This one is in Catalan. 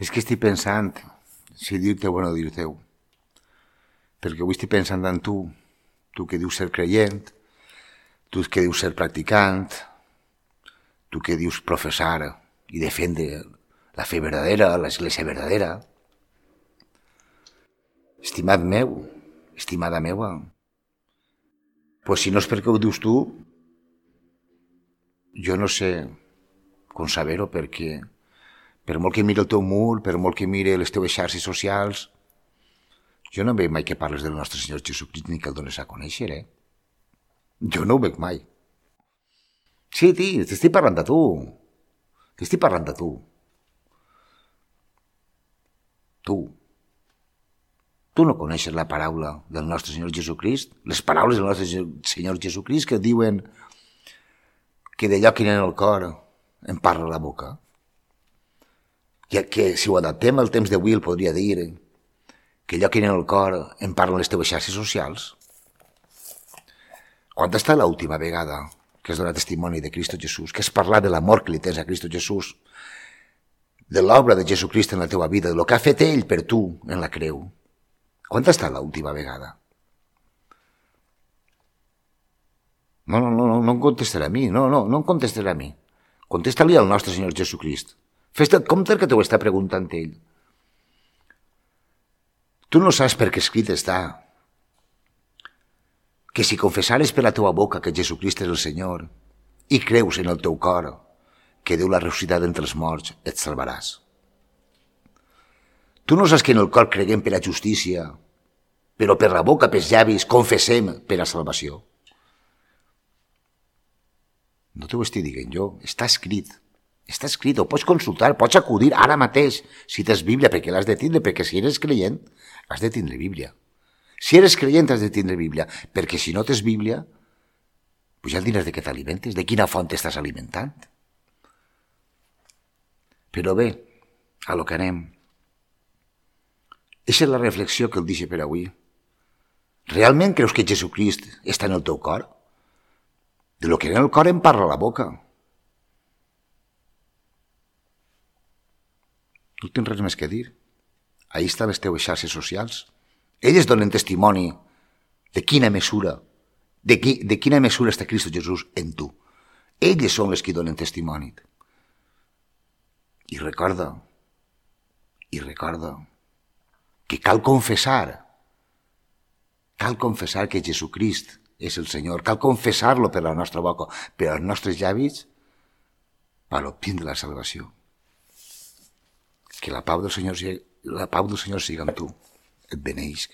És que estic pensant si dir-te o no dir-te-ho. Perquè avui estic pensant en tu, tu que dius ser creient, tu que dius ser practicant, tu que dius professar i defendre la fe verdadera, l'església verdadera. Estimat meu, estimada meua, pues si no és perquè ho dius tu, jo no sé com saber-ho perquè per molt que mire el teu mur, per molt que mire les teves xarxes socials, jo no veig mai que parles del nostre Senyor Jesucrist ni que el dones a conèixer, eh? Jo no ho veig mai. Sí, ti, t'estic parlant de tu. T'estic parlant de tu. Tu. Tu no coneixes la paraula del nostre Senyor Jesucrist? Les paraules del nostre Senyor Jesucrist que diuen que d'allò que en el cor en parla la boca que, que si ho adaptem al temps d'avui el podria dir que allò que en el cor en parlen les teves xarxes socials. Quan està l'última vegada que has donat testimoni de Cristo Jesús, que has parlat de l'amor que li tens a Cristo Jesús, de l'obra de Jesucrist en la teva vida, de lo que ha fet ell per tu en la creu. Quan està l'última vegada? No, no, no, no em contestarà a mi, no, no, no em contestarà a mi. Contesta-li al nostre Senyor Jesucrist. Fes-te compte que t'ho està preguntant ell. Tu no saps per què escrit està que si confessares per la teua boca que Jesucrist és el Senyor i creus en el teu cor que Déu l'ha ressuscitat entre els morts, et salvaràs. Tu no saps que en el cor creguem per a justícia, però per la boca, pels llavis, confessem per a salvació. No t'ho estic dient jo, està escrit. Està escrit, ho pots consultar, pots acudir ara mateix, si tens Bíblia, perquè l'has de tindre, perquè si eres creient, has de tindre Bíblia. Si eres creient, has de tindre Bíblia, perquè si no tens Bíblia, pues ja el diràs de què t'alimentes, de quina font estàs alimentant. Però bé, a lo que anem. Eixa és la reflexió que el deixe per avui. Realment creus que Jesucrist està en el teu cor? De lo que en el cor em parla la boca. No tens res més que dir. Ahí estan les teves xarxes socials. Elles donen testimoni de quina mesura, de, qui, de quina mesura està Cristo Jesús en tu. Elles són les que donen testimoni. I recorda, i recorda, que cal confessar, cal confessar que Jesucrist és el Senyor, cal confessar-lo per la nostra boca, per als nostres llavis, per obtindre la salvació. Que la pau del Senyor, la pau del Senyor siga amb tu. Et beneix.